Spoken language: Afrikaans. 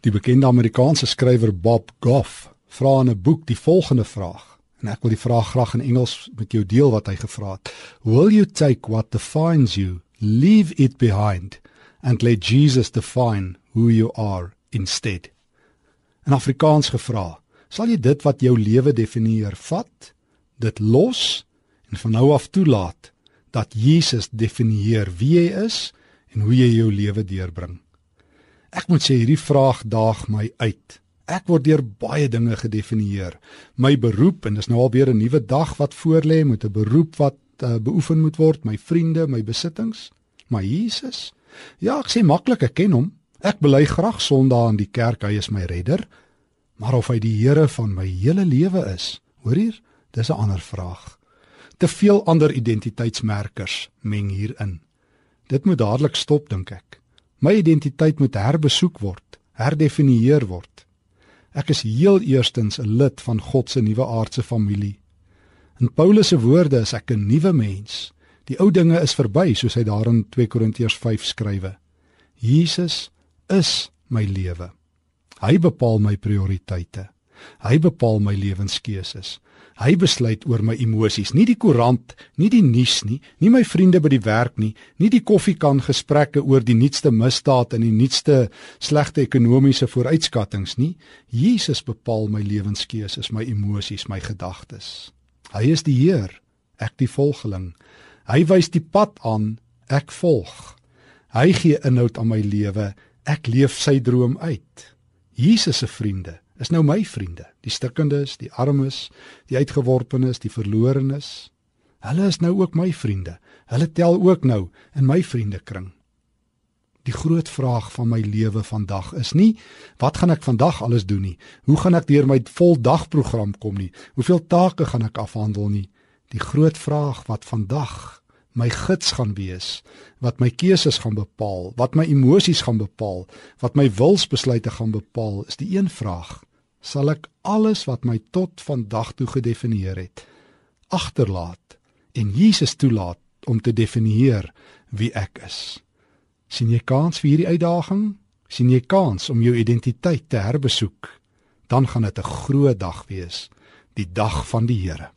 Die bekende Amerikaanse skrywer Bob Goff vra in 'n boek die volgende vraag. En ek wil die vraag graag in Engels met jou deel wat hy gevra het. Will you take what defines you, leave it behind and let Jesus define who you are instead? In Afrikaans gevra, sal jy dit wat jou lewe definieer, vat, dit los en van nou af toelaat dat Jesus definieer wie jy is en hoe jy jou lewe deurbring? Ek moet sê hierdie vraag daag my uit. Ek word deur baie dinge gedefinieer. My beroep en dis nou al weer 'n nuwe dag wat voorlê met 'n beroep wat uh, beoefen moet word, my vriende, my besittings. Maar Jesus? Ja, ek sê maklik ek ken hom. Ek bely graag Sondag in die kerk, hy is my redder. Maar of hy die Here van my hele lewe is, hoor hier, dis 'n ander vraag. Te veel ander identiteitsmerkers meng hierin. Dit moet dadelik stop dink ek. My identiteit moet herbesoek word, herdefinieer word. Ek is heel eerstens 'n lid van God se nuwe aardse familie. In Paulus se woorde is ek 'n nuwe mens. Die ou dinge is verby, soos hy daar in 2 Korintiërs 5 skrywe. Jesus is my lewe. Hy bepaal my prioriteite. Hy bepaal my lewenskeuses. Hy besluit oor my emosies, nie die koerant, nie die nuus nie, nie my vriende by die werk nie, nie die koffiekan gesprekke oor die nuutste misdaad en die nuutste slegte ekonomiese vooruitskattinge nie. Jesus bepaal my lewenskeuses, my emosies, my gedagtes. Hy is die Heer, ek die volgeling. Hy wys die pad aan, ek volg. Hy gee inhoud aan my lewe, ek leef sy droom uit. Jesus se vriende is nou my vriende, die stikkendes, die armes, die uitgeworpenes, die verlorenes. Hulle is nou ook my vriende. Hulle tel ook nou in my vriendekring. Die groot vraag van my lewe vandag is nie wat gaan ek vandag alles doen nie. Hoe gaan ek deur my voldagprogram kom nie? Hoeveel take gaan ek afhandel nie? Die groot vraag wat vandag my gids gaan wees, wat my keuses gaan bepaal, wat my emosies gaan bepaal, wat my wilsbesluite gaan bepaal, is die een vraag: sal ek alles wat my tot vandag toe gedefinieer het agterlaat en Jesus toelaat om te definieer wie ek is. sien jy kans vir hierdie uitdaging? sien jy kans om jou identiteit te herbesoek? Dan gaan dit 'n groot dag wees, die dag van die Here.